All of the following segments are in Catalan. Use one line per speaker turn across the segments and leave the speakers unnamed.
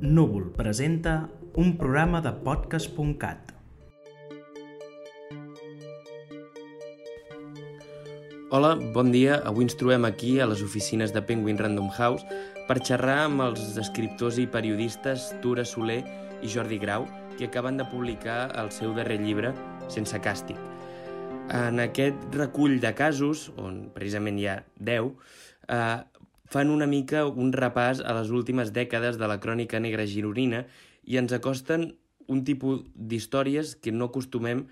Núvol presenta un programa de podcast.cat.
Hola, bon dia. Avui ens trobem aquí a les oficines de Penguin Random House per xerrar amb els escriptors i periodistes Tura Soler i Jordi Grau, que acaben de publicar el seu darrer llibre, Sense càstig. En aquest recull de casos, on precisament hi ha 10, eh, fan una mica un repàs a les últimes dècades de la crònica negra gironina i ens acosten un tipus d'històries que no acostumem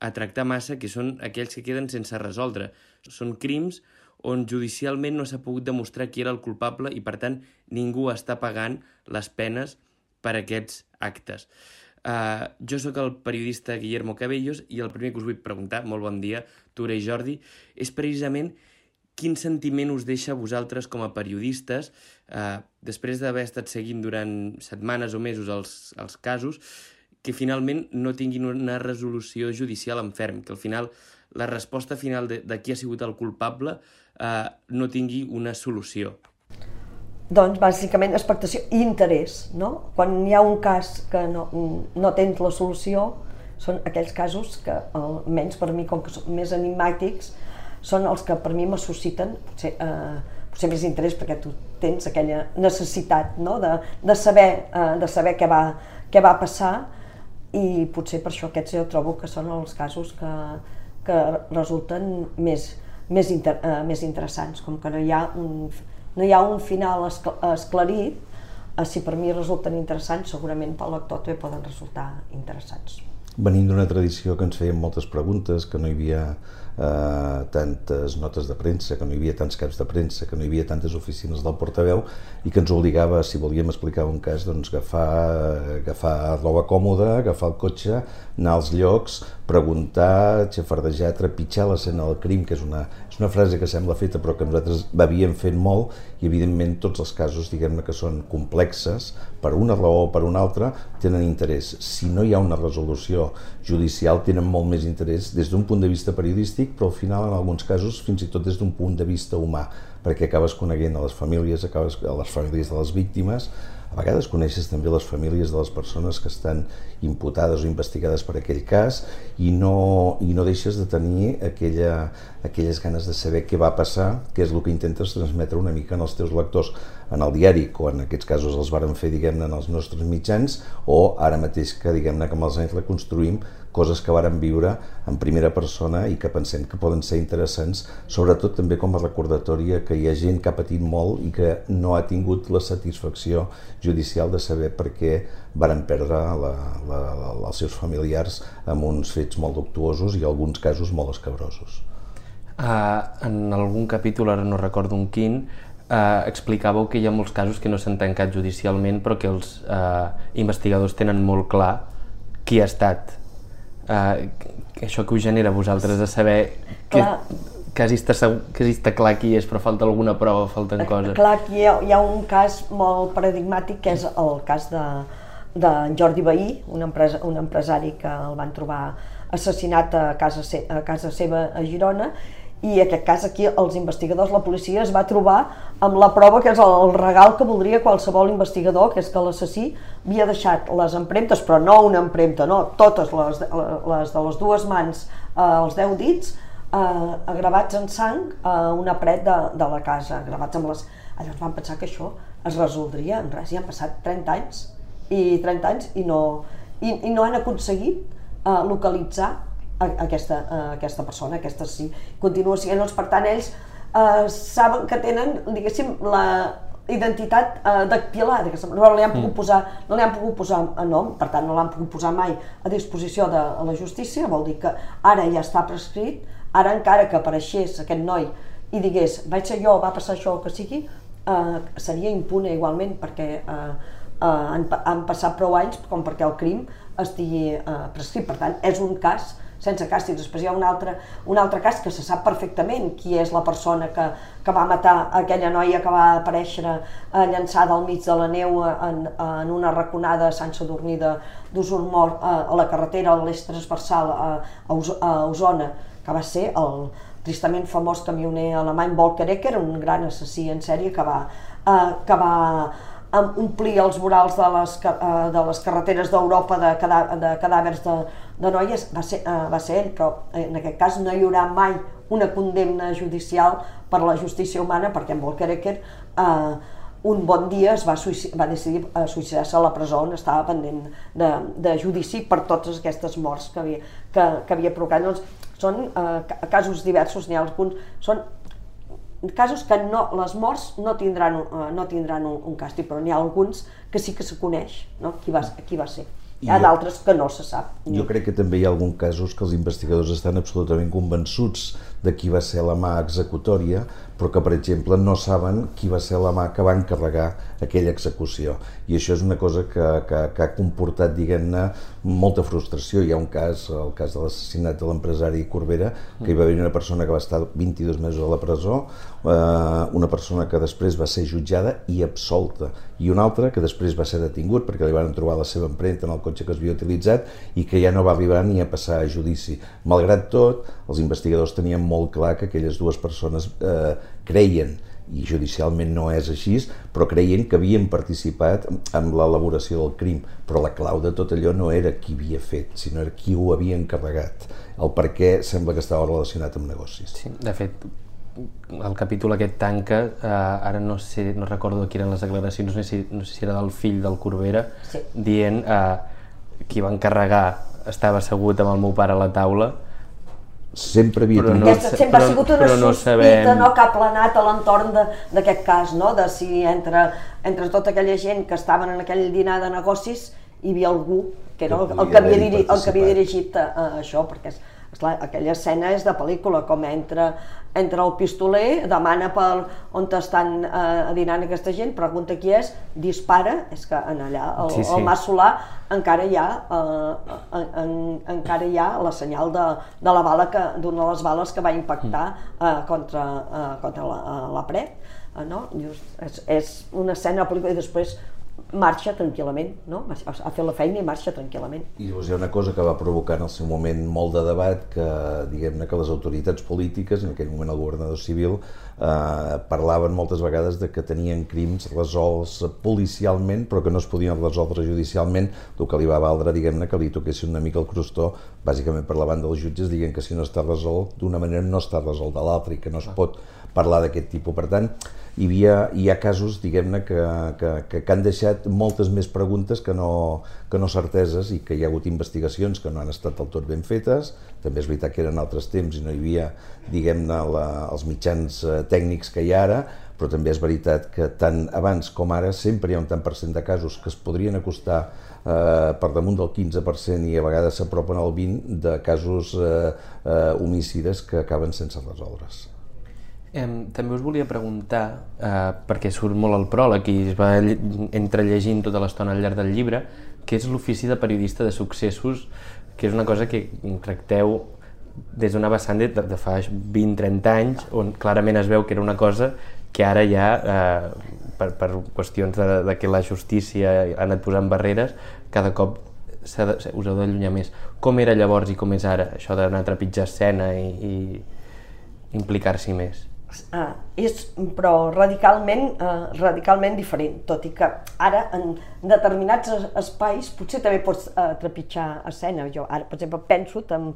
a tractar massa, que són aquells que queden sense resoldre. Són crims on judicialment no s'ha pogut demostrar qui era el culpable i, per tant, ningú està pagant les penes per aquests actes. Uh, jo sóc el periodista Guillermo Cabellos i el primer que us vull preguntar, molt bon dia, Tura i Jordi, és precisament quin sentiment us deixa a vosaltres com a periodistes, uh, després d'haver estat seguint durant setmanes o mesos els, els casos, que finalment no tinguin una resolució judicial en ferm, que al final la resposta final de, de qui ha sigut el culpable uh, no tingui una solució.
Doncs bàsicament expectació i interès, no? Quan hi ha un cas que no, no tens la solució, són aquells casos que, almenys per mi, com que són més enigmàtics, són els que per mi m'associten potser, eh, potser més interès perquè tu tens aquella necessitat no? de, de, saber, eh, de saber què va, què va passar i potser per això aquests jo trobo que són els casos que, que resulten més, més, inter, eh, més interessants, com que no hi ha un, no hi ha un final esclarit, eh, si per mi resulten interessants, segurament pel lector també poden resultar interessants.
Venim d'una tradició que ens feien moltes preguntes, que no hi havia eh, tantes notes de premsa, que no hi havia tants caps de premsa, que no hi havia tantes oficines del portaveu i que ens obligava, si volíem explicar un cas, doncs agafar, agafar roba còmoda, agafar el cotxe, anar als llocs, preguntar, xafardejar, trepitjar l'escena del crim, que és una, una frase que sembla feta però que nosaltres havíem fet molt i evidentment tots els casos diguem-ne que són complexes per una raó o per una altra tenen interès. Si no hi ha una resolució judicial tenen molt més interès des d'un punt de vista periodístic però al final en alguns casos fins i tot des d'un punt de vista humà perquè acabes coneguent a les famílies, acabes a les famílies de les víctimes a vegades coneixes també les famílies de les persones que estan imputades o investigades per aquell cas i no, i no deixes de tenir aquella, aquelles ganes de saber què va passar, què és el que intentes transmetre una mica en els teus lectors en el diari, o en aquests casos els varen fer diguem-ne en els nostres mitjans o ara mateix que diguem-ne que amb els anys reconstruïm coses que varen viure en primera persona i que pensem que poden ser interessants, sobretot també com a recordatòria que hi ha gent que ha patit molt i que no ha tingut la satisfacció judicial de saber per què varen perdre la, la, la, els seus familiars amb uns fets molt doctuosos i alguns casos molt escabrosos.
Uh, en algun capítol, ara no recordo un quin, uh, explicàveu que hi ha molts casos que no s'han tancat judicialment però que els uh, investigadors tenen molt clar qui ha estat eh, això que us genera a vosaltres de saber que, quasi, està, quasi està clar qui és, però falta alguna prova, falten eh, coses.
Clar, aquí hi ha, hi ha un cas molt paradigmàtic, que és el cas de, de Jordi Bahí, un, empresa, un empresari que el van trobar assassinat a casa, a casa seva a Girona, i en aquest cas aquí els investigadors, la policia es va trobar amb la prova que és el regal que voldria qualsevol investigador, que és que l'assassí havia deixat les empremtes, però no una empremta, no, totes les, les de les dues mans, eh, els deu dits, eh, gravats en sang a una paret de, de la casa, gravats amb les... Llavors van pensar que això es resoldria en res, i han passat 30 anys, i 30 anys i no, i, i no han aconseguit eh, localitzar aquesta, uh, aquesta persona, aquesta sí, continua sent, doncs, per tant, ells uh, saben que tenen, diguéssim, la identitat uh, dactilar, no li han pogut mm. posar, no li han pogut posar a nom, per tant no l'han pogut posar mai a disposició de la justícia, vol dir que ara ja està prescrit, ara encara que apareixés aquest noi i digués, vaig ser jo, va passar això, que sigui, uh, seria impune igualment, perquè uh, uh, han, han passat prou anys com perquè el crim estigui uh, prescrit. Per tant, és un cas sense càstigs. Després hi ha un altre, un altre cas que se sap perfectament qui és la persona que, que va matar aquella noia que va aparèixer eh, llançada al mig de la neu en, en una raconada a Sant Sadurní d'Osor Mort eh, a la carretera a l'est transversal a, a Osona, que va ser el tristament famós camioner alemany Volker Ecker, un gran assassí en sèrie que va, eh, que va amb omplir els vorals de les, de les carreteres d'Europa de, cadà, de cadàvers de, de noies va ser, uh, va ser ell, però en aquest cas no hi haurà mai una condemna judicial per la justícia humana perquè en Volkereker uh, un bon dia es va, va decidir uh, suïcidar-se a la presó on estava pendent de, de judici per totes aquestes morts que havia, que, que havia provocat. Doncs són uh, casos diversos, n'hi ha alguns, són casos que no, les morts no tindran, uh, no tindran un, un càstig, però n'hi ha alguns que sí que se coneix no? qui, va, qui va ser. Hi ha d'altres que no se sap.
Jo crec que també hi ha alguns casos que els investigadors estan absolutament convençuts de qui va ser la mà executòria, però que, per exemple, no saben qui va ser la mà que va encarregar aquella execució. I això és una cosa que, que, que ha comportat, diguem-ne, molta frustració. Hi ha un cas, el cas de l'assassinat de l'empresari Corbera, que hi va haver una persona que va estar 22 mesos a la presó, eh, una persona que després va ser jutjada i absolta, i una altra que després va ser detingut perquè li van trobar la seva empremta en el cotxe que es havia utilitzat i que ja no va arribar ni a passar a judici. Malgrat tot, els investigadors tenien molt clar que aquelles dues persones eh, creien i judicialment no és així, però creien que havien participat en l'elaboració del crim, però la clau de tot allò no era qui havia fet, sinó era qui ho havia encarregat. El per què sembla que estava relacionat amb negocis.
Sí, de fet, el capítol aquest tanca, eh, ara no sé, no recordo qui eren les declaracions, no sé si, no sé si era del fill del Corbera, sí. dient eh, qui va encarregar estava assegut amb el meu pare a la taula
sempre havia
però no, Aquesta sempre però, ha sigut una no sospita sabem... no, que ha planat a l'entorn d'aquest cas, no? de si entre, entre tota aquella gent que estaven en aquell dinar de negocis hi havia algú que era el, el, que, havia diri, el que havia dirigit a, a això, perquè és, esclar, aquella escena és de pel·lícula, com entra, entra el pistoler, demana per on estan eh, dinant aquesta gent, pregunta qui és, dispara, és que en allà, el, sí, sí. el Mas Solà, encara hi ha, eh, en, en, encara hi ha la senyal de, de la bala que d'una de les bales que va impactar mm. eh, contra, eh, contra la, eh, la pret, eh, no? Just, és, és una escena pel·lícula i després marxa tranquil·lament, no? ha fet la feina i marxa tranquil·lament.
I llavors hi ha una cosa que va provocar en el seu moment molt de debat, que diguem-ne que les autoritats polítiques, en aquell moment el governador civil, eh, parlaven moltes vegades de que tenien crims resolts policialment però que no es podien resoldre judicialment, el que li va valdre, diguem-ne, que li toquessin una mica el crostó, bàsicament per la banda dels jutges, dient que si no està resolt d'una manera no està resolt de l'altra i que no es pot parlar d'aquest tipus. Per tant, hi, havia, hi ha casos, diguem-ne, que, que, que, que han deixat moltes més preguntes que no, que no certeses i que hi ha hagut investigacions que no han estat del tot ben fetes. També és veritat que eren altres temps i no hi havia, diguem-ne, els mitjans eh, tècnics que hi ha ara, però també és veritat que tant abans com ara sempre hi ha un tant per cent de casos que es podrien acostar eh, per damunt del 15% i a vegades s'apropen al 20% de casos eh, eh, homicides que acaben sense resoldre's.
Eh, també us volia preguntar, eh, perquè surt molt el pròleg i es va entrellegint tota l'estona al llarg del llibre, què és l'ofici de periodista de successos, que és una cosa que tracteu des d'una vessant de, de fa 20-30 anys, on clarament es veu que era una cosa que ara ja, eh, per, per qüestions de, de que la justícia ha anat posant barreres, cada cop de, us heu d'allunyar més. Com era llavors i com és ara, això d'anar a trepitjar escena i, i implicar-s'hi més?
Uh, és però radicalment, uh, radicalment diferent, tot i que ara en determinats espais potser també pots uh, trepitjar escena. Jo ara, per exemple, penso en,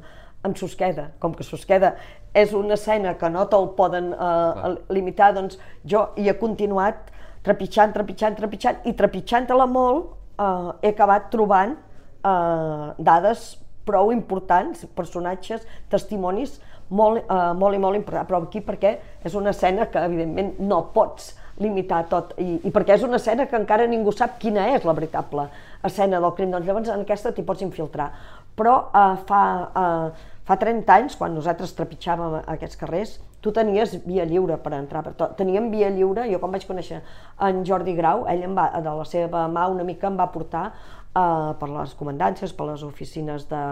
en Susqueda, com que Susqueda és una escena que no te'l poden uh, limitar, doncs jo hi he continuat trepitjant, trepitjant, trepitjant, i trepitjant-la molt uh, he acabat trobant uh, dades prou importants, personatges, testimonis, molt, eh, molt i molt important, però aquí perquè és una escena que evidentment no pots limitar tot, i, i perquè és una escena que encara ningú sap quina és la veritable escena del crim, doncs llavors en aquesta t'hi pots infiltrar. Però eh, fa, eh, fa 30 anys, quan nosaltres trepitjàvem aquests carrers, tu tenies via lliure per entrar per tot. Teníem via lliure, jo quan vaig conèixer en Jordi Grau, ell em va, de la seva mà una mica em va portar eh, per les comandàncies, per les oficines de,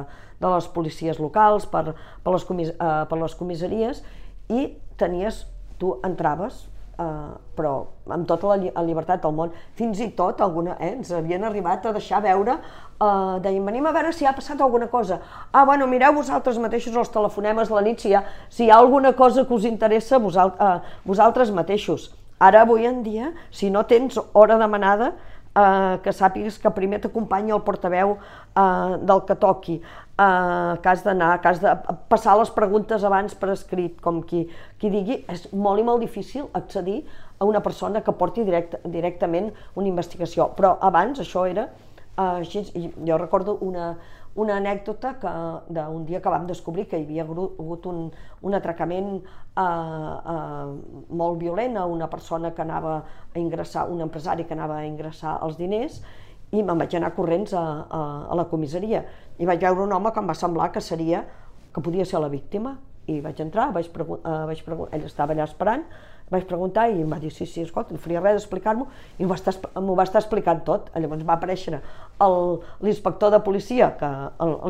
de les policies locals, per, per, les, comis, eh, per les comissaries, i tenies, tu entraves, eh, però amb tota la, lli la llibertat del món. Fins i tot alguna, eh, ens havien arribat a deixar veure, eh, deien, venim a veure si ha passat alguna cosa. Ah, bueno, mireu vosaltres mateixos els telefonemes la nit, si hi ha, si hi ha alguna cosa que us interessa, vosalt, eh, vosaltres mateixos Ara, avui en dia, si no tens hora demanada, eh, que sàpigues que primer t'acompanya el portaveu eh, del que toqui, eh, que has d'anar, que has de passar les preguntes abans per escrit, com qui, qui digui, és molt i molt difícil accedir a una persona que porti direct, directament una investigació. Però abans això era eh, així, jo recordo una, una anècdota d'un dia que vam descobrir que hi havia hagut un, un atracament eh, eh, molt violent a una persona que anava a ingressar, un empresari que anava a ingressar els diners i me'n vaig anar corrents a, a, a la comissaria. I vaig veure un home que em va semblar que seria que podia ser la víctima i vaig entrar, vaig, preguntar, uh, vaig preguntar, ell estava allà esperant, vaig preguntar i em va dir, sí, sí, escolta, no faria res d'explicar-m'ho, i m'ho va, estar, va estar explicant tot. Llavors va aparèixer l'inspector de policia, que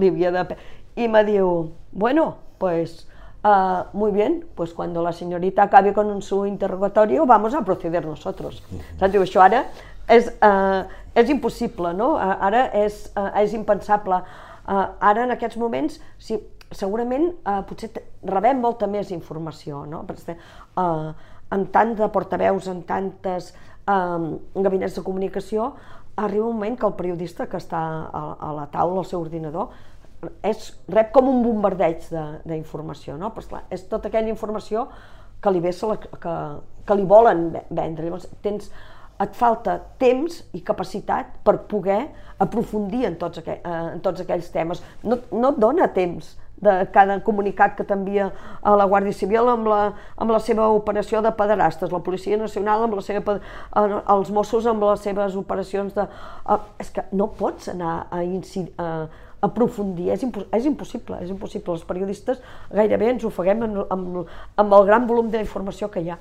li havia de... i me diu, bueno, pues, uh, muy bien, pues cuando la señorita acabe con su interrogatorio, vamos a proceder nosotros. Saps? Diu, això ara és, uh, és impossible, no? Ara és, uh, és impensable. Uh, ara, en aquests moments, si segurament eh, potser rebem molta més informació, no? Perquè, eh, en tant de portaveus, en tantes eh, gabinets de comunicació, arriba un moment que el periodista que està a, a la taula, al seu ordinador, és, rep com un bombardeig d'informació, no? Però, esclar, és tota aquella informació que li, ve que, que li volen vendre. Llavors, tens, et falta temps i capacitat per poder aprofundir en tots, aquell, eh, en tots aquells temes. No, no et dona temps de cada comunicat que t'envia a la Guàrdia Civil amb la, amb la seva operació de pederastes, la Policia Nacional amb la seva, els Mossos amb les seves operacions de... Uh, és que no pots anar a, incidir, a aprofundir, és, impo és impossible, és impossible. Els periodistes gairebé ens ofeguem amb, amb, amb el gran volum d'informació que hi ha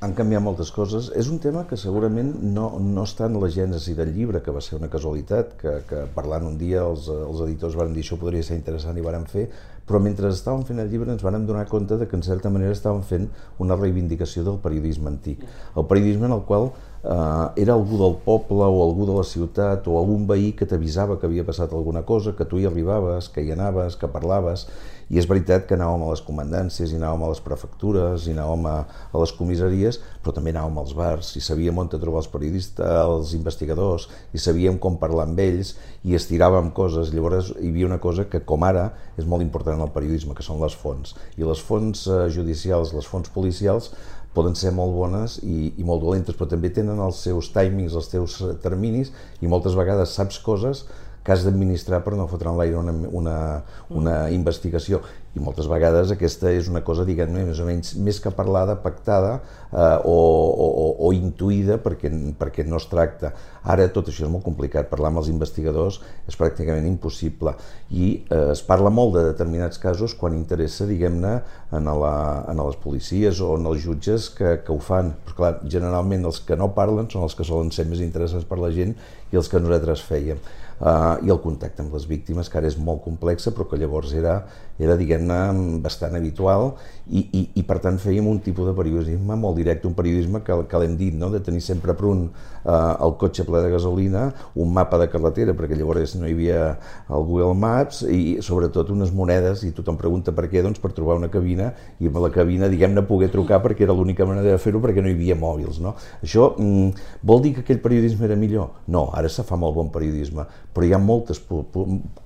han canviat moltes coses. És un tema que segurament no, no està en la gènesi del llibre, que va ser una casualitat, que, que parlant un dia els, els editors van dir això podria ser interessant i varen fer, però mentre estàvem fent el llibre ens vam donar compte de que en certa manera estàvem fent una reivindicació del periodisme antic. El periodisme en el qual eh, era algú del poble o algú de la ciutat o algun veí que t'avisava que havia passat alguna cosa, que tu hi arribaves, que hi anaves, que parlaves, i és veritat que anàvem a les comandàncies, i anàvem a les prefectures, i anàvem a, a les comissaries, però també anàvem als bars, i sabíem on trobar els periodistes, els investigadors, i sabíem com parlar amb ells, i estiràvem coses. Llavors hi havia una cosa que, com ara, és molt important en el periodisme, que són les fonts. I les fonts eh, judicials, les fonts policials, poden ser molt bones i, i molt dolentes, però també tenen els seus timings, els seus terminis, i moltes vegades saps coses que has d'administrar per no fotre en l'aire una, una, una investigació. I moltes vegades aquesta és una cosa, diguem-ne, més o menys més que parlada, pactada eh, o, o, o intuïda perquè, perquè no es tracta. Ara tot això és molt complicat, parlar amb els investigadors és pràcticament impossible i eh, es parla molt de determinats casos quan interessa, diguem-ne, en, la, en les policies o en els jutges que, que ho fan. Però clar, generalment els que no parlen són els que solen ser més interessants per la gent i els que nosaltres fèiem eh, i el contacte amb les víctimes, que ara és molt complexa, però que llavors era, era diguem-ne, bastant habitual i, i, i per tant fèiem un tipus de periodisme molt directe, un periodisme que, que l'hem dit, no? de tenir sempre per un eh, el cotxe ple de gasolina, un mapa de carretera, perquè llavors no hi havia el Google Maps i sobretot unes monedes, i tothom pregunta per què, doncs per trobar una cabina i amb la cabina, diguem-ne, poder trucar perquè era l'única manera de fer-ho perquè no hi havia mòbils. No? Això mm, vol dir que aquell periodisme era millor? No, ara se fa molt bon periodisme, però hi ha moltes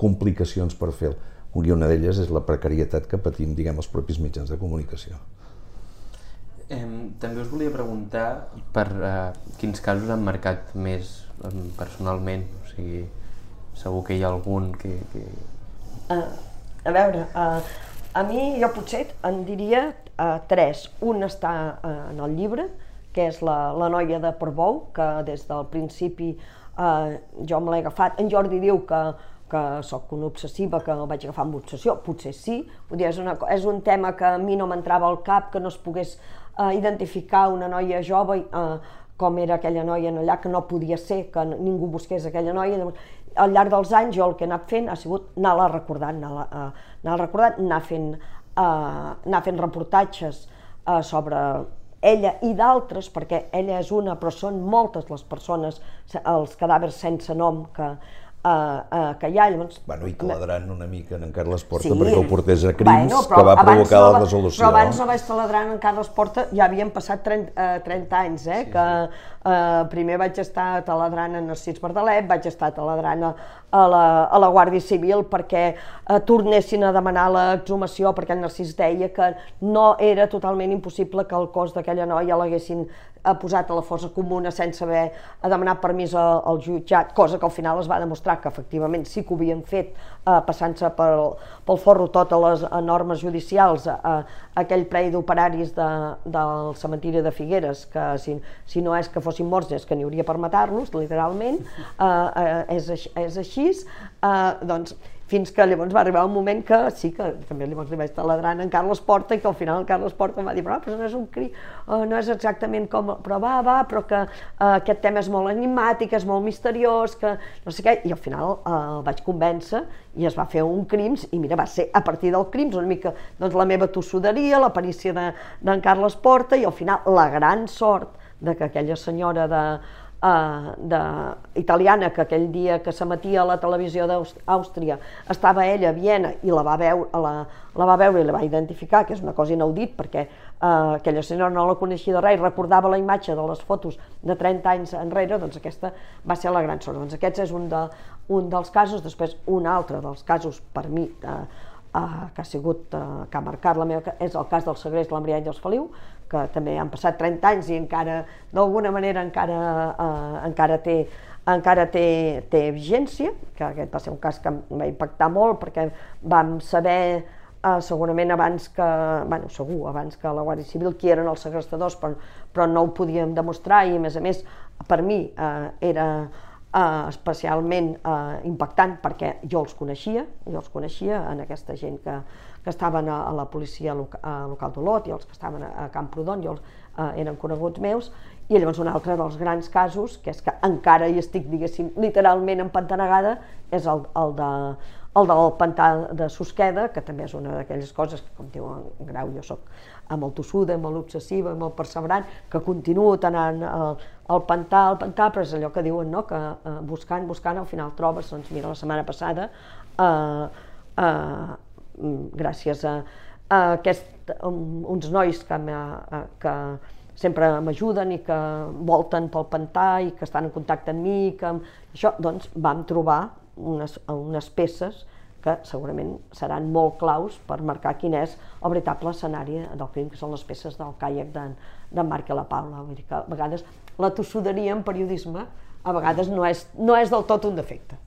complicacions per fer-lo. I una d'elles és la precarietat que patim, diguem, els propis mitjans de comunicació.
Eh, també us volia preguntar per eh, quins casos han marcat més eh, personalment, o sigui, segur que hi ha algun que... que...
Uh, a veure, uh, a mi jo potser en diria uh, tres. Un està uh, en el llibre, que és la, la noia de Portbou, que des del principi eh, jo me l'he agafat. En Jordi diu que, que sóc una obsessiva, que el vaig agafar amb obsessió, potser sí, dir, és, una, és un tema que a mi no m'entrava al cap, que no es pogués eh, identificar una noia jove eh, com era aquella noia en allà, que no podia ser que ningú busqués aquella noia. Llavors, al llarg dels anys jo el que he anat fent ha sigut anar-la recordant, anar-la uh, anar recordant, anar fent, uh, anar fent reportatges uh, sobre ella i d'altres, perquè ella és una, però són moltes les persones, els cadàvers sense nom que a, a callar. Llavors,
Bueno, i taladrant una mica en Carles Porta
Sí.
perquè el portés a crims
Bueno,
que va provocar
no
la resolució.
Però abans no vaig taladrant en Carles Porta, ja havien passat 30, eh, 30 anys, eh? que eh, primer vaig estar taladrant en Narcís Bardalet, vaig estar a, a, la, a la Guàrdia Civil perquè eh, tornessin a demanar l'exhumació, perquè el Narcís deia que no era totalment impossible que el cos d'aquella noia l'haguessin eh, posat a la fossa comuna sense haver demanat permís al, jutjat, cosa que al final es va demostrar que efectivament sí que ho havien fet eh, passant-se pel, pel forro totes les eh, normes judicials a, a aquell prei d'operaris de, del cementiri de Figueres, que si, si no és que fossin morts és que n'hi hauria per matar-los, literalment, eh, eh, és, és així, eh, doncs fins que llavors va arribar un moment que sí, que també llavors li vaig estar ladrant en Carles Porta i que al final en Carles Porta em va dir però, però no és un cri, uh, no és exactament com, però va, va, però que uh, aquest tema és molt enigmàtic, és molt misteriós, que no sé què, i al final uh, el vaig convèncer i es va fer un crims i mira, va ser a partir del crims una mica doncs, la meva tossuderia, la d'en Carles Porta i al final la gran sort de que aquella senyora de, uh, de, italiana que aquell dia que s'emetia a la televisió d'Àustria estava ella a Viena i la va, veure, la, la va veure i la va identificar, que és una cosa inaudit perquè uh, aquella senyora no la coneixia de res i recordava la imatge de les fotos de 30 anys enrere, doncs aquesta va ser la gran sort. Doncs aquest és un, de, un dels casos, després un altre dels casos per mi uh, uh, que ha sigut, uh, que ha marcat la meva, és el cas del segrest l'Embriany dels Feliu, que també han passat 30 anys i encara, d'alguna manera, encara, uh, encara té encara té, té vigència, que aquest va ser un cas que em va impactar molt perquè vam saber eh, segurament abans que, bueno, segur, abans que la Guàrdia Civil qui eren els segrestadors, però, però no ho podíem demostrar i a més a més per mi eh, era eh, especialment eh, impactant perquè jo els coneixia, jo els coneixia en aquesta gent que, que estaven a, a la policia loca, a local d'Olot i els que estaven a, a Camprodon, jo els, eh, eren coneguts meus, i llavors un altre dels grans casos, que és que encara hi estic, diguéssim, literalment empantanegada, és el, el, de, el del pantà de Susqueda, que també és una d'aquelles coses que, com diu en Grau, jo sóc molt tossuda, molt obsessiva, molt perseverant, que continuo anant al, al pantà, al pantà, però és allò que diuen, no?, que eh, buscant, buscant, al final trobes, doncs mira, la setmana passada, eh, eh, gràcies a, a aquest, um, uns nois que, m'ha- que sempre m'ajuden i que volten pel pantà i que estan en contacte amb mi, que això, doncs vam trobar unes, unes peces que segurament seran molt claus per marcar quin és el veritable escenari del crim, que són les peces del caiac d'en de Marc i la Paula. Vull dir que a vegades la tossuderia en periodisme a vegades no és, no és del tot un defecte.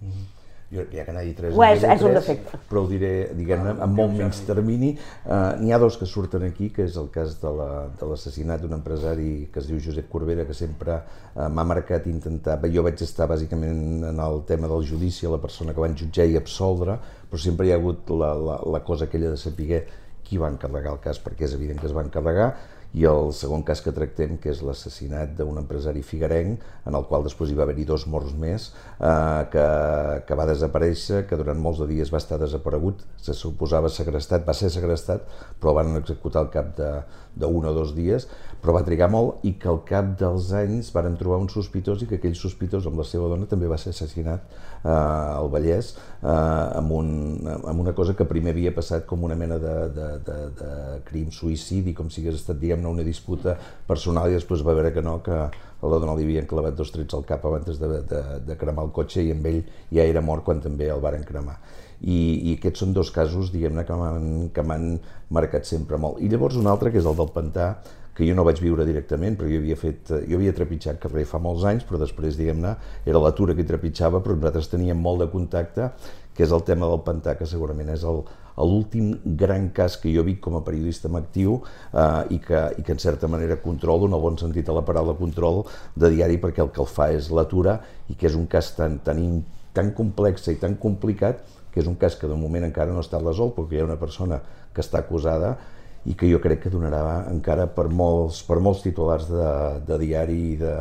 Jo, ja que n'ha dit tres,
és,
en
és un
tres,
defecte.
Però ho diré, diguem-ne, amb molt menys termini. Uh, N'hi ha dos que surten aquí, que és el cas de la- de l'assassinat d'un empresari que es diu Josep Corbera, que sempre uh, m'ha marcat intentar... Jo vaig estar bàsicament en el tema del judici, la persona que van jutjar i absoldre, però sempre hi ha hagut la, la, la cosa aquella de saber qui va encarregar el cas, perquè és evident que es va encarregar, i el segon cas que tractem, que és l'assassinat d'un empresari figuerenc, en el qual després hi va haver-hi dos morts més, eh, que, que va desaparèixer, que durant molts de dies va estar desaparegut, se suposava segrestat, va ser segrestat, però van executar al cap d'un o dos dies, però va trigar molt i que al cap dels anys varen trobar un sospitós i que aquell sospitós amb la seva dona també va ser assassinat eh, al Vallès eh, amb, un, amb una cosa que primer havia passat com una mena de, de, de, de crim suïcidi, com si hagués estat, diguem-ne, una disputa personal i després va veure que no, que a la dona li havien clavat dos trets al cap abans de, de, de cremar el cotxe i amb ell ja era mort quan també el varen cremar. I, i aquests són dos casos, diguem-ne, que m'han- marcat sempre molt. I llavors un altre, que és el del pantà, que jo no vaig viure directament, però jo havia, fet, jo havia trepitjat carrer fa molts anys, però després, diguem-ne, era l'atura que trepitjava, però nosaltres teníem molt de contacte, que és el tema del pantà, que segurament és l'últim gran cas que jo vi com a periodista en actiu eh, i, que, i que en certa manera controlo, en el bon sentit de la paraula control, de diari, perquè el que el fa és l'atura i que és un cas tan, tan, tan complex i tan complicat que és un cas que de moment encara no està resolt perquè hi ha una persona que està acusada i que jo crec que donarà encara per molts, per molts titulars de, de diari i de,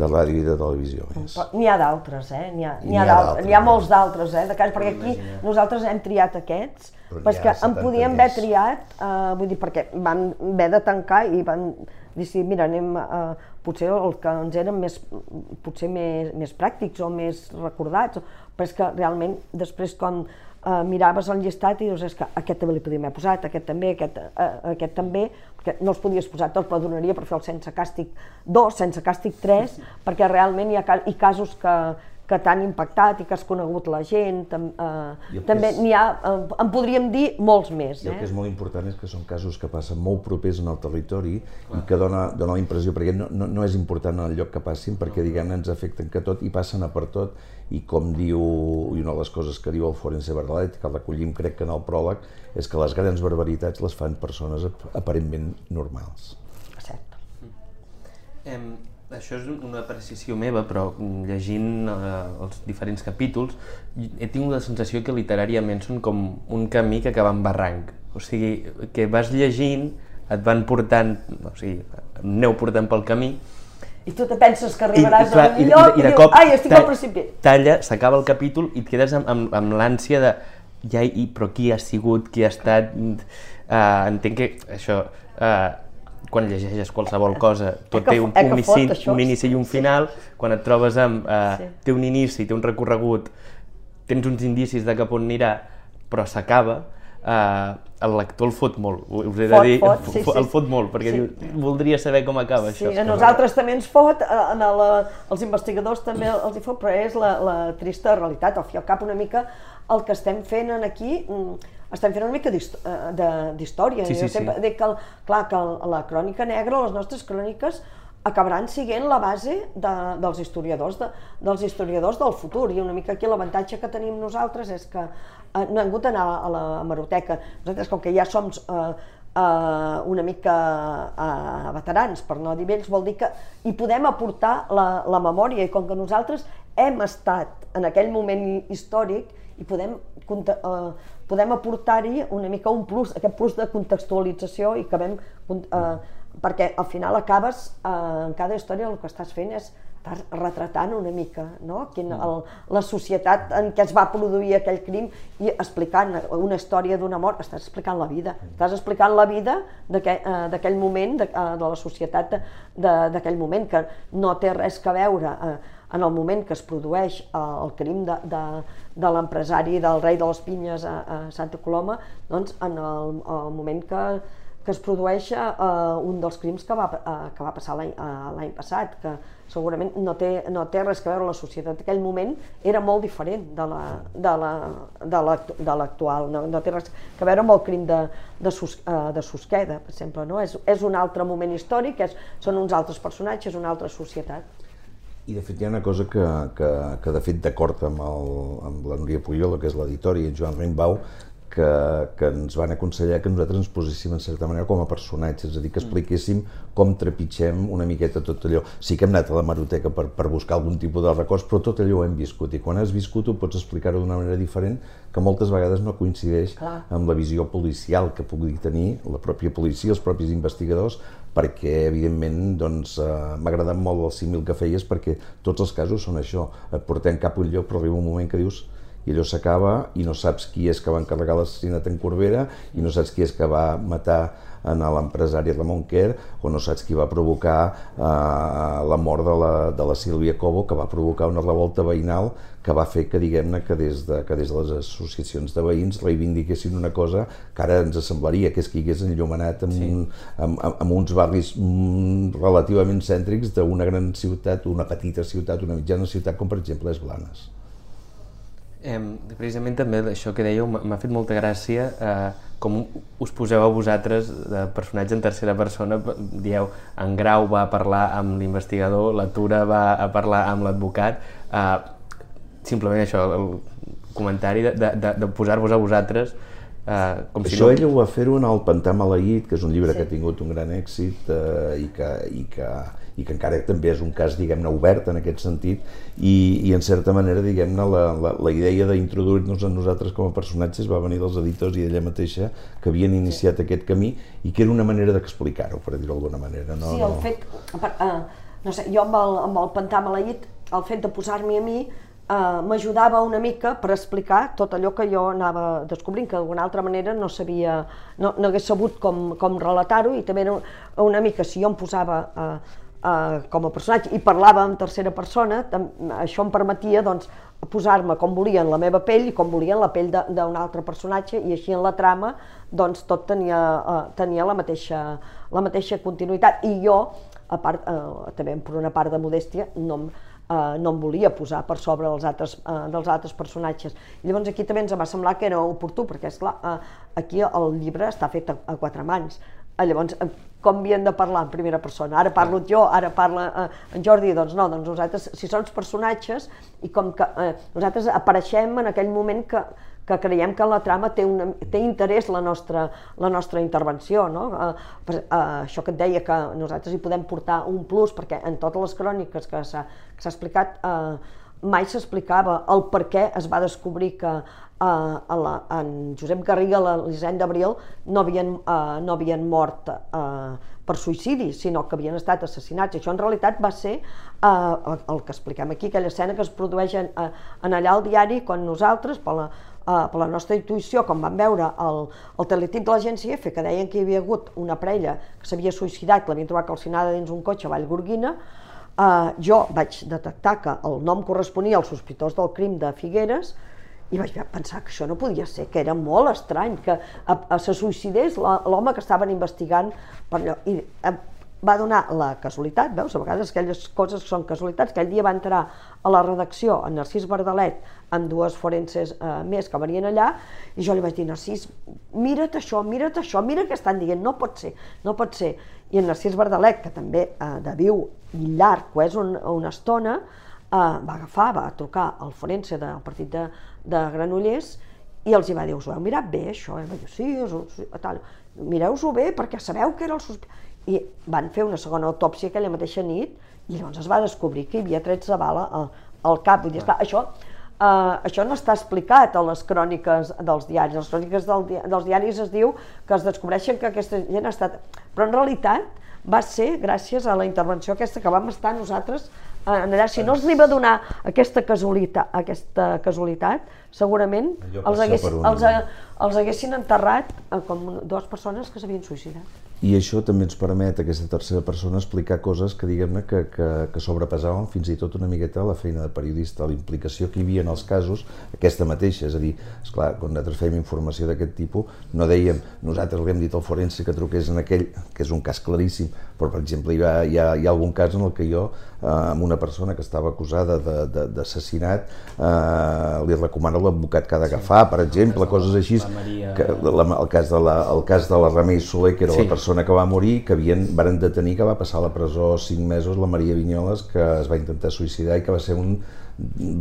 de ràdio i de televisió.
N'hi ha d'altres, eh? N'hi ha, ha,
ha
ha molts d'altres, eh? De cas, perquè aquí
imaginar.
nosaltres hem triat aquests,
Però ha
en
70
podíem haver triat, eh, vull dir, perquè van haver de tancar i van dir, sí, mira, anem, eh, potser els que ens eren més, potser més, més pràctics o més recordats, però és que realment després quan eh, miraves el llistat i dius, és que aquest també li podíem haver posat, aquest també, aquest, eh, aquest també, perquè no els podies posar tots, però donaria per fer el sense càstig 2, sense càstig 3, perquè realment hi ha ca- i casos que, que t'han impactat i que has conegut la gent, tam, eh,
que
també n'hi ha, eh, en podríem dir molts més.
I el que
Eh?
és molt important és que són casos que passen molt propers en el territori i que dona, dona la impressió, perquè no, no, no és important el lloc que passin, perquè diguem-ne ens afecten que tot i passen a per tot i com diu, i una de les coses que diu el Forense Bardalet, que recollim crec que en el pròleg, és que les grans barbaritats les fan persones ap- aparentment normals.
Cert.
Em, això és una precisió meva, però llegint eh, els diferents capítols he tingut la sensació que literàriament són com un camí que acaba en barranc. O sigui, que vas llegint, et van portant, o sigui, aneu portant pel camí,
I tu te penses que arribaràs
clar,
a un lloc i,
de
dius,
cop
ai, estic al precipici.
Talla, s'acaba el capítol i et quedes amb, amb, amb l'ànsia de ja, i, però qui ha sigut, qui ha estat... Uh, entenc que això, uh, quan llegeixes qualsevol cosa, tot té un, un, inici, un inici i un final, quan et trobes amb... Uh,
Sí.
Té un inici, té un recorregut, tens uns indicis de cap on anirà, però s'acaba, uh, el lector el fot molt, us he de
Fot,
dir,
fot, sí,
fo- el
sí.
fot molt, perquè
Sí.
diu, voldria saber com acaba
Sí,
això.
a nosaltres també ens fot, a, a la, als investigadors també els hi fot, però és la, la trista realitat, al fi al cap una mica el que estem fent en aquí, mm, estem fent una mica eh, d'història.
Sí, sí,
Jo sempre
sí.
dic que, el, clar, que el, la crònica negra, les nostres cròniques, acabaran siguent la base de, dels historiadors de, dels historiadors del futur i una mica aquí l'avantatge que tenim nosaltres és que eh, no hem hagut d'anar a la hemeroteca. Nosaltres com que ja som eh, eh, una mica eh, veterans per no dir vells vol dir que hi podem aportar la, la memòria. I com que nosaltres hem estat en aquell moment històric i podem, eh, podem aportar-hi una mica un plus, aquest plus de contextualització i que vam, eh, perquè al final acabes, eh, en cada història el que estàs fent és estàs retratant una mica no? Quin, el, la societat en què es va produir aquell crim i explicant una història d'una mort, estàs explicant la vida, estàs explicant la vida d'aquell eh, d'aquell moment, de, eh, de la societat d'aquell moment, que no té res que veure eh, en el moment que es produeix el crim de, de, de l'empresari del rei de les pinyes a, a Santa Coloma, doncs en el, el moment que, que es produeix eh, un dels crims que va, eh, que va passar l'any eh, passat, que segurament no té, no té res que veure la societat d'aquell moment, era molt diferent de la- de la- l'actual, no, no té res que veure amb el crim de, de, Sus, eh, de Susqueda, per exemple, no? és, és un altre moment històric, és, són uns altres personatges, una altra societat.
I de fet hi ha una cosa que, que, que de fet d'acord amb, el, amb la Núria Puyol, que és l'editori, i en Joan Rimbau, que, que ens van aconsellar que nosaltres ens poséssim en certa manera com a personatges, és a dir, que expliquéssim com trepitgem una miqueta tot allò. Sí que hem anat a la maroteca per, per buscar algun tipus de records, però tot allò ho hem viscut, i quan has viscut ho pots explicar-ho d'una manera diferent que moltes vegades no coincideix
Clar.
amb la visió policial que pugui tenir la pròpia policia, els propis investigadors, perquè evidentment doncs, eh, m'ha agradat molt el símil que feies perquè tots els casos són això, et portem cap a un lloc però arriba un moment que dius i allò s'acaba i no saps qui és que va encarregar l'assassinat en Corbera i no saps qui és que va matar en l'empresari Ramon Quer o no saps qui va provocar eh, la mort de la, de la Sílvia Cobo que va provocar una revolta veïnal que va fer que diguem-ne que des de, que des de les associacions de veïns reivindiquessin una cosa que ara ens semblaria que és que hi hagués enllumenat amb, sí. un, amb, amb, amb uns barris mm, relativament cèntrics d'una gran ciutat, una petita ciutat, una mitjana ciutat com per exemple és Blanes.
Eh, precisament també això que dèieu m'ha fet molta gràcia eh, com us poseu a vosaltres de personatge en tercera persona dieu, en Grau va parlar amb l'investigador, la Tura va a parlar amb l'advocat eh, simplement això, el comentari de, de, de, posar-vos a vosaltres eh, com si
Això
no...
ella ho va fer-ho en el Pantà Maleït, que és un llibre sí. que ha tingut un gran èxit eh, i, que, i, que, i que encara també és un cas, diguem-ne, obert en aquest sentit i, i en certa manera, diguem-ne, la, la, la idea d'introduir-nos a nosaltres com a personatges va venir dels editors i d'ella mateixa que havien iniciat sí. aquest camí i que era una manera d'explicar-ho, per dir-ho d'alguna manera. No?
Sí, el
no...
fet... Per, uh, no sé, jo amb el, amb el pantà maleït, el fet de posar-m'hi a mi, eh, m'ajudava una mica per explicar tot allò que jo anava descobrint, que d'alguna altra manera no sabia, no, no hagués sabut com, com relatar-ho, i també era una mica, si jo em posava eh, eh, com a personatge i parlava en tercera persona, això em permetia doncs, posar-me com volia en la meva pell i com volia en la pell d'un altre personatge i així en la trama doncs tot tenia, eh, tenia la, mateixa, la mateixa continuïtat i jo, a part, eh, també per una part de modèstia, no, eh, no em volia posar per sobre dels altres, eh, dels altres personatges. I llavors aquí també ens va semblar que era oportú, perquè és clar, eh, aquí el llibre està fet a, a quatre mans. Eh, llavors, eh, com havien de parlar en primera persona? Ara parlo jo, ara parla eh, en Jordi, doncs no, doncs nosaltres, si són personatges, i com que eh, nosaltres apareixem en aquell moment que, que creiem que la trama té, una, té interès la nostra, la nostra intervenció. No? Eh, eh, això que et deia, que nosaltres hi podem portar un plus, perquè en totes les cròniques que s'ha explicat eh, mai s'explicava el per què es va descobrir que a la, en Josep Garriga i l'Hisenda d'Abril no, havien, uh, no havien mort uh, per suïcidi, sinó que havien estat assassinats. Això en realitat va ser uh, el, el que expliquem aquí, aquella escena que es produeix en, uh, en allà al diari quan nosaltres, per la, uh, per la nostra intuïció, quan vam veure el, el teletip de l'agència F, que deien que hi havia hagut una parella que s'havia suïcidat, que l'havien trobat calcinada dins un cotxe a Vallgorguina, uh, jo vaig detectar que el nom corresponia al sospitós del crim de Figueres, i vaig pensar que això no podia ser, que era molt estrany que a, a se suïcidés l'home que estaven investigant per allò. I a, va donar la casualitat, veus, a vegades aquelles coses són casualitats, que aquell dia va entrar a la redacció en Narcís Verdalet amb dues forenses eh, més que venien allà i jo li vaig dir, Narcís, mira't això, mira't això, mira què estan dient, no pot ser, no pot ser. I en Narcís Verdalet, que també eh, de viu i llarg, és un, una estona, eh, va agafar, va trucar al forense del partit de, de Granollers i els hi va dir, us ho heu mirat bé això? I va dir, sí, sí tal. mireu-s'ho bé perquè sabeu que era el sospit... I van fer una segona autòpsia aquella mateixa nit i llavors es va descobrir que hi havia trets de bala al, al cap. Vull dir, esclar, això, uh, això no està explicat a les cròniques dels diaris. Les cròniques del, dels diaris es diu que es descobreixen que aquesta gent ha estat... Però en realitat va ser gràcies a la intervenció aquesta que vam estar nosaltres en allà. Si no els va donar aquesta casualitat, aquesta casualitat segurament els, hagués, els, els haguessin enterrat com dues persones que s'havien suïcidat.
I això també ens permet a aquesta tercera persona explicar coses que diguem-ne que, que, que sobrepesaven fins i tot una miqueta la feina de periodista, la implicació que hi havia en els casos, aquesta mateixa, és a dir, esclar, quan nosaltres fèiem informació d'aquest tipus, no dèiem, nosaltres li hem dit al forense que truqués en aquell, que és un cas claríssim, però per exemple hi ha, hi ha, hi ha algun cas en el que jo, eh, amb una persona que estava acusada d'assassinat, eh, li recomano l'advocat que ha d'agafar, per exemple, coses així, que, la, el, cas de la, el cas de la Remei Soler, que era sí. la persona que va morir, que havien, varen detenir, que va passar a la presó 5 mesos, la Maria Vinyoles, que es va intentar suïcidar i que va ser un,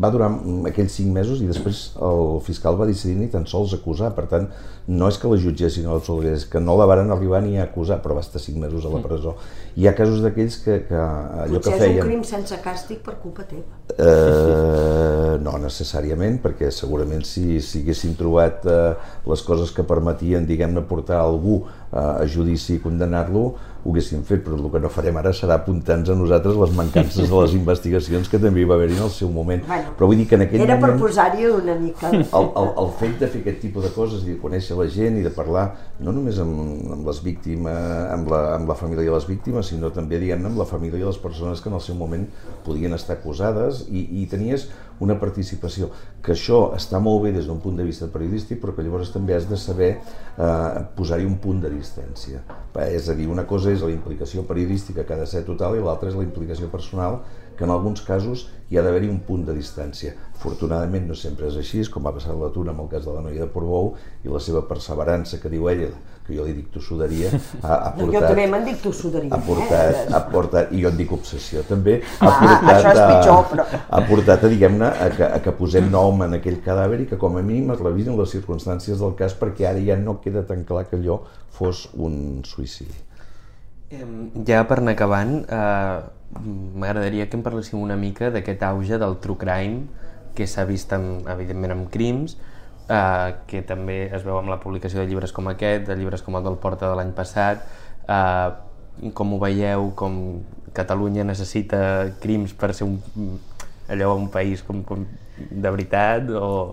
va durar aquells 5 mesos i després el fiscal va decidir ni tan sols acusar, per tant no és que la jutgessin o l'absolgués, que no la varen arribar ni a acusar, però va estar 5 mesos a la presó. Hi ha casos d'aquells que, que allò
Potser
que feien...
és un crim sense càstig per culpa teva.
Eh, no necessàriament, perquè segurament si, si haguessin trobat eh, les coses que permetien, diguem-ne, portar algú eh, a judici i condenar-lo, ho haguéssim fet, però el que no farem ara serà apuntar-nos a nosaltres les mancances de les investigacions que també hi va haver-hi en el seu moment.
Bueno,
però vull dir que en aquell
era
moment...
per posar-hi una mica...
El, el, el fet de fer aquest tipus de coses i de conèixer la gent i de parlar no només amb, amb les víctimes, amb la, amb la família de les víctimes, sinó també, diguem-ne, amb la família i les persones que en el seu moment podien estar acusades i, i tenies una participació, que això està molt bé des d'un punt de vista periodístic, però que llavors també has de saber eh, posar-hi un punt de distància. És a dir, una cosa és la implicació periodística que ha de ser total i l'altra és la implicació personal que en alguns casos hi ha d'haver-hi un punt de distància. Afortunadament no sempre és així, com ha passat l'atur amb el cas de la noia de Portbou i la seva perseverança, que diu ella, que jo li dic tossuderia, ha, ha portat...
Jo també me'n dic tossuderia.
Ha portat, eh? ha portat, i jo en dic obsessió també,
ha portat, això és pitjor, però...
Ha portat, a, diguem-ne, a, que, a que posem nom en aquell cadàver i que com a mínim es revisin les circumstàncies del cas perquè ara ja no queda tan clar que allò fos un suïcidi.
Ja per anar acabant, eh, m'agradaria que em parléssim una mica d'aquest auge del true crime que s'ha vist, amb, evidentment, amb crims, eh, que també es veu amb la publicació de llibres com aquest, de llibres com el del Porta de l'any passat, eh, com ho veieu, com Catalunya necessita crims per ser un, allò un país com, com de veritat o...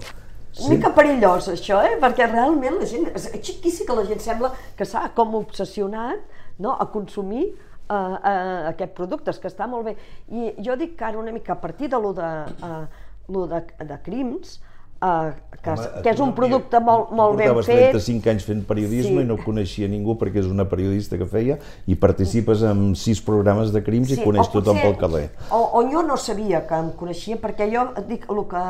Una mica perillós això, eh? perquè realment la gent, aquí sí que la gent sembla que s'ha com obsessionat no? a consumir uh, uh, aquests productes, que està molt bé. I jo dic que ara una mica a partir de lo de, uh, lo de, de crims, Uh, que, Home, que és un producte molt, molt ben fet.
Portaves 35 anys fent periodisme sí. i no coneixia ningú perquè és una periodista que feia i participes en sis programes de crims sí, i coneix tothom pel carrer.
O, o jo no sabia que em coneixia perquè jo dic, el que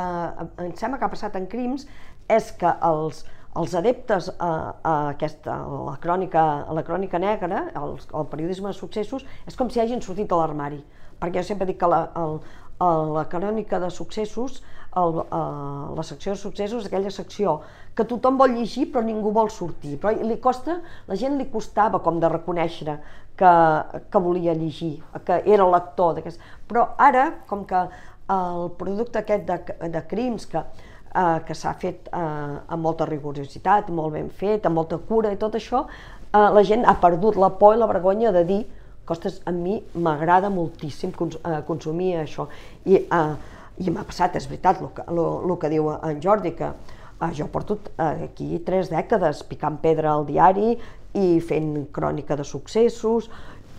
em sembla que ha passat en crims és que els, els adeptes a, a aquesta, a la crònica, a la crònica negra, el, el periodisme de successos, és com si hagin sortit de l'armari. Perquè jo sempre dic que la, el, a la crònica de successos, el, a la secció de successos, aquella secció que tothom vol llegir però ningú vol sortir. Però li costa, la gent li costava com de reconèixer que, que volia llegir, que era lector d'aquest... Però ara, com que el producte aquest de, de crims que, eh, que s'ha fet eh, amb molta rigorositat, molt ben fet, amb molta cura i tot això, eh, la gent ha perdut la por i la vergonya de dir Costes, a mi m'agrada moltíssim cons uh, consumir això. I, uh, i m'ha passat, és veritat, el que, lo, lo que diu en Jordi, que uh, jo porto uh, aquí tres dècades picant pedra al diari i fent crònica de successos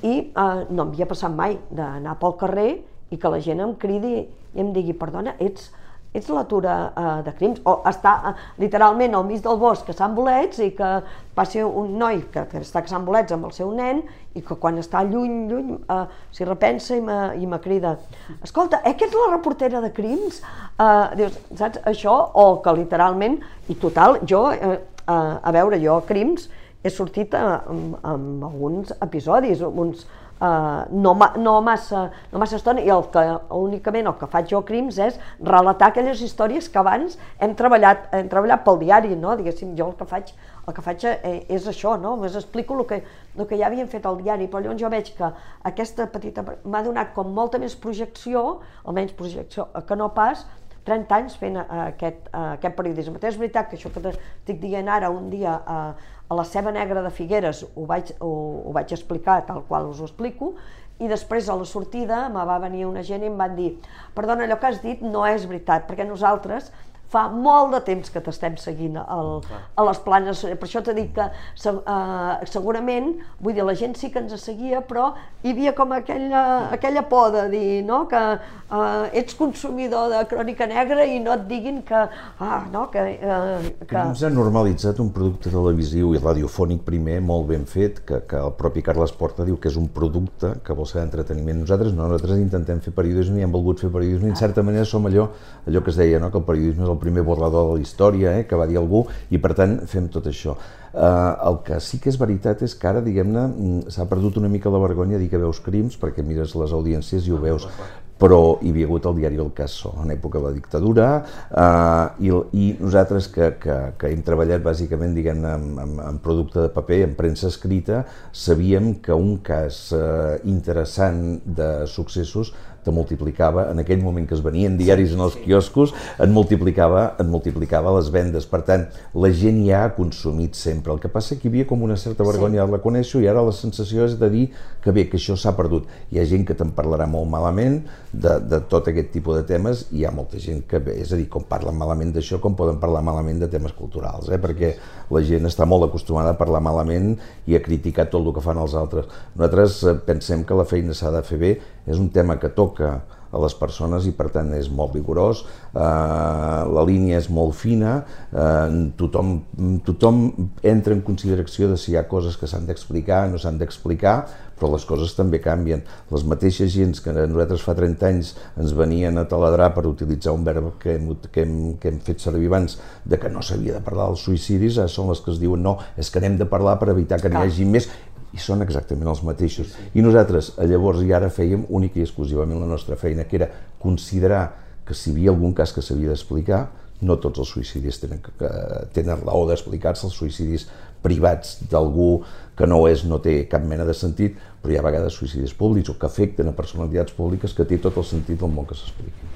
i uh, no m'havia passat mai d'anar pel carrer i que la gent em cridi i em digui, perdona, ets ets l'atura uh, de crims, o està uh, literalment al mig del bosc caçant bolets i que passi un noi que, que està caçant bolets amb el seu nen i que quan està lluny, lluny, uh, s'hi repensa i me crida escolta, eh, que ets la reportera de crims? Uh, dius, saps, això? O que literalment, i total, jo, uh, uh, a veure, jo crims he sortit amb, amb alguns episodis, uns, Uh, no, no, massa, no massa estona i el que, únicament el que faig jo crims és relatar aquelles històries que abans hem treballat, hem treballat pel diari, no? diguéssim, jo el que faig, el que faig eh, és això, no? Més explico el que, el que ja havien fet al diari, però llavors jo veig que aquesta petita m'ha donat com molta més projecció, almenys projecció que no pas, 30 anys fent uh, aquest, aquest periodisme. Però és veritat que això que estic dient ara un dia uh, a la ceba negra de Figueres ho vaig, ho, ho vaig explicar tal qual us ho explico, i després a la sortida me va venir una gent i em van dir perdona, allò que has dit no és veritat, perquè nosaltres fa molt de temps que t'estem seguint el, a les planes, per això t'he dit que uh, segurament, vull dir, la gent sí que ens seguia, però hi havia com aquella, aquella por de dir no? que uh, ets consumidor de crònica negra i no et diguin que, ah, no, que, uh,
que... Ens ha normalitzat un producte televisiu i radiofònic primer molt ben fet, que, que el propi Carles Porta diu que és un producte que vol ser d'entreteniment. Nosaltres no, nosaltres intentem fer periodisme i hem volgut fer periodisme i en certa manera som allò, allò que es deia, no? que el periodisme és el el primer borrador de la història, eh, que va dir algú, i per tant fem tot això. Eh, el que sí que és veritat és que ara, diguem-ne, mm, s'ha perdut una mica la vergonya dir que veus crims, perquè mires les audiències i ho veus, però hi havia hagut el diari El Casso en època de la dictadura eh, i, i nosaltres que, que, que hem treballat bàsicament diguem en, en, producte de paper, en premsa escrita, sabíem que un cas eh, interessant de successos te multiplicava, en aquell moment que es venien diaris en els quioscos, en multiplicava, en multiplicava les vendes. Per tant, la gent ja ha consumit sempre. El que passa que hi havia com una certa vergonya sí. de reconèixer i ara la sensació és de dir que bé, que això s'ha perdut. Hi ha gent que te'n parlarà molt malament de, de tot aquest tipus de temes i hi ha molta gent que bé, és a dir, com parlen malament d'això, com poden parlar malament de temes culturals, eh? perquè la gent està molt acostumada a parlar malament i a criticar tot el que fan els altres. Nosaltres eh, pensem que la feina s'ha de fer bé, és un tema que toca a les persones i per tant és molt vigorós, eh, la línia és molt fina, eh, tothom, tothom entra en consideració de si hi ha coses que s'han d'explicar, no s'han d'explicar, però les coses també canvien. Les mateixes gens que nosaltres fa 30 anys ens venien a taladrar per utilitzar un verb que hem, que hem, que hem fet servir abans, de que no s'havia de parlar dels suïcidis, ara són les que es diuen no, és que anem de parlar per evitar que n'hi hagi més, i són exactament els mateixos. I nosaltres, llavors i ara, fèiem únic i exclusivament la nostra feina, que era considerar que si hi havia algun cas que s'havia d'explicar, no tots els suïcidis tenen, que, tenen raó d'explicar-se, els suïcidis privats d'algú que no és, no té cap mena de sentit, però hi ha a vegades suïcidis públics o que afecten a personalitats públiques que té tot el sentit del món que s'expliqui.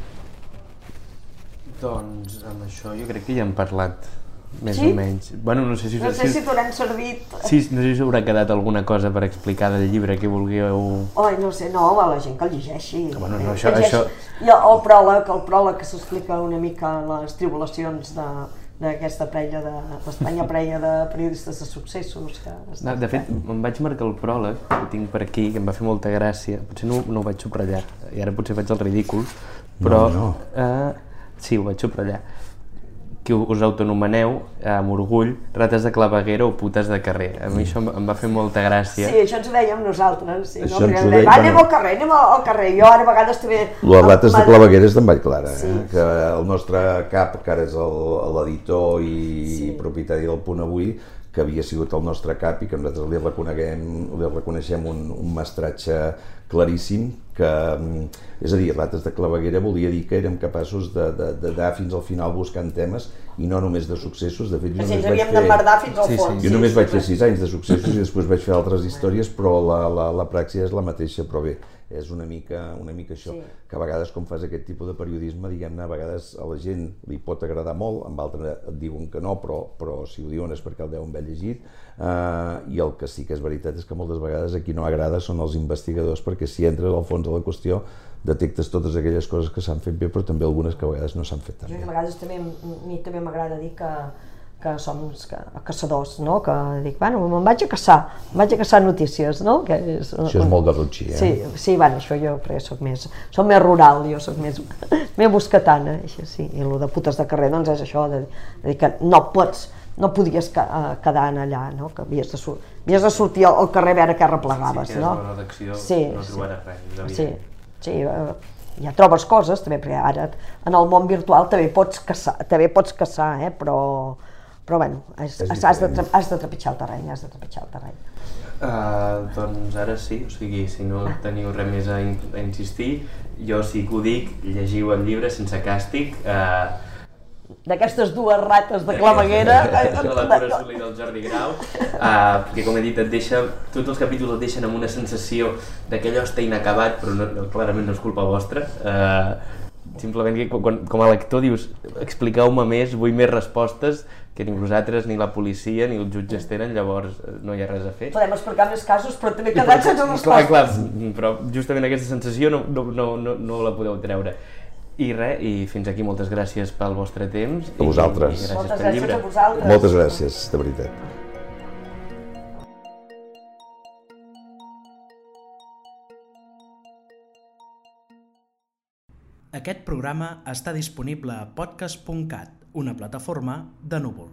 Doncs amb això jo crec que ja hem parlat més
Sí?
o menys. Bueno, no sé si...
No sé si t'hauran servit...
Sí, no sé si us haurà quedat alguna cosa per explicar del llibre que vulgueu...
Ai, no sé, no, a la gent que el llegeixi.
Bueno, no, això- això-
I el, pròleg, el pròleg que s'explica una mica les tribulacions de d'aquesta prella de l'Espanya prella de periodistes de successos que
No, de fet, em vaig marcar el pròleg, que tinc per aquí, que em va fer molta gràcia. Potser no, no ho vaig subratllar, i ara potser faig el ridícul, però...
no.
Eh, sí, ho vaig subratllar. Que us autonomeneu, eh, amb orgull, rates de claveguera o putes de carrer. A mi això em- em va fer molta gràcia.
Sí, això ens ho dèiem nosaltres. Sí,
Això
no?
ens ho
deia- Va, anem al carrer, anem al carrer. Jo ara a vegades també...
Les rates de claveguera és d'en Vallclara,
Sí.
eh? que el nostre cap, que ara és el- l'editor i
Sí.
propietari del Punt Avui, que havia sigut el nostre cap i que nosaltres li reconeguem, li reconeixem un, un mestratge claríssim que, mm, és a dir, rates de claveguera volia dir que érem capaços de- de- d'anar fins al final buscant temes i no només de successos, de fet jo només vaig fer...
fins al
Sí, sí.
fons.
Jo només vaig fer
sí.
sis anys de successos i després vaig fer altres històries, però la, la, la praxi és la mateixa, però bé, és una mica, una mica això,
Sí.
que a vegades quan fas aquest tipus de periodisme, diguem-ne, a vegades a la gent li pot agradar molt, amb altres et diuen que no, però, però si ho diuen és perquè el deuen haver llegit, eh, i el que sí que és veritat és que moltes vegades a qui no agrada són els investigadors, perquè si entres al fons de la qüestió detectes totes aquelles coses que s'han fet bé, però també algunes que a vegades no s'han fet tan
Jo
bé.
a vegades també, a mi també m'agrada dir que, que som que, caçadors, no? que dic, bueno, me'n vaig a caçar, em vaig a caçar notícies, no? Que és,
Això és molt garrotxí, eh?
Sí, sí, bueno, això jo perquè soc més, soc més rural, jo soc més, més buscatana, això sí, i el de putes de carrer doncs és això, de, de dir que no pots, no podies ca, eh, quedar en allà, no? que havies de, sur havies de sortir al, carrer a veure què replegaves,
Sí, que és
no?
la redacció,
sí,
no
sí.
trobaràs res, és evident.
Sí, sí, eh, ja trobes coses també, perquè ara en el món virtual també pots caçar, també pots caçar, eh? però, però bueno, has, has, has, de, has de trepitjar el terreny, has de trepitjar el terreny.
Uh, doncs ara sí, o sigui, si no teniu res més a, in a insistir, jo sí que ho dic, llegiu el llibre sense càstig, uh,
D'aquestes dues rates de claveguera...
de la Tura Soler i del Jordi Grau, uh, perquè com he dit, et deixa, tots els capítols et deixen amb una sensació de que allò està inacabat, però no, no, clarament no és culpa vostra. Uh, simplement que quan, com a lector dius, expliqueu-me més, vull més respostes que ni vosaltres, ni la policia, ni els jutges tenen, llavors eh, no hi ha res a fer.
Podem explicar més casos, però també
però-
sense
clar, clar,
respostes.
però justament aquesta sensació no, no, no, no, no la podeu treure. I res, i fins aquí moltes gràcies pel vostre temps.
A vosaltres.
I, i gràcies
Moltes
pel
gràcies
llibre.
a vosaltres.
Moltes gràcies, de veritat.
Aquest programa està disponible a podcast.cat, una plataforma de núvol.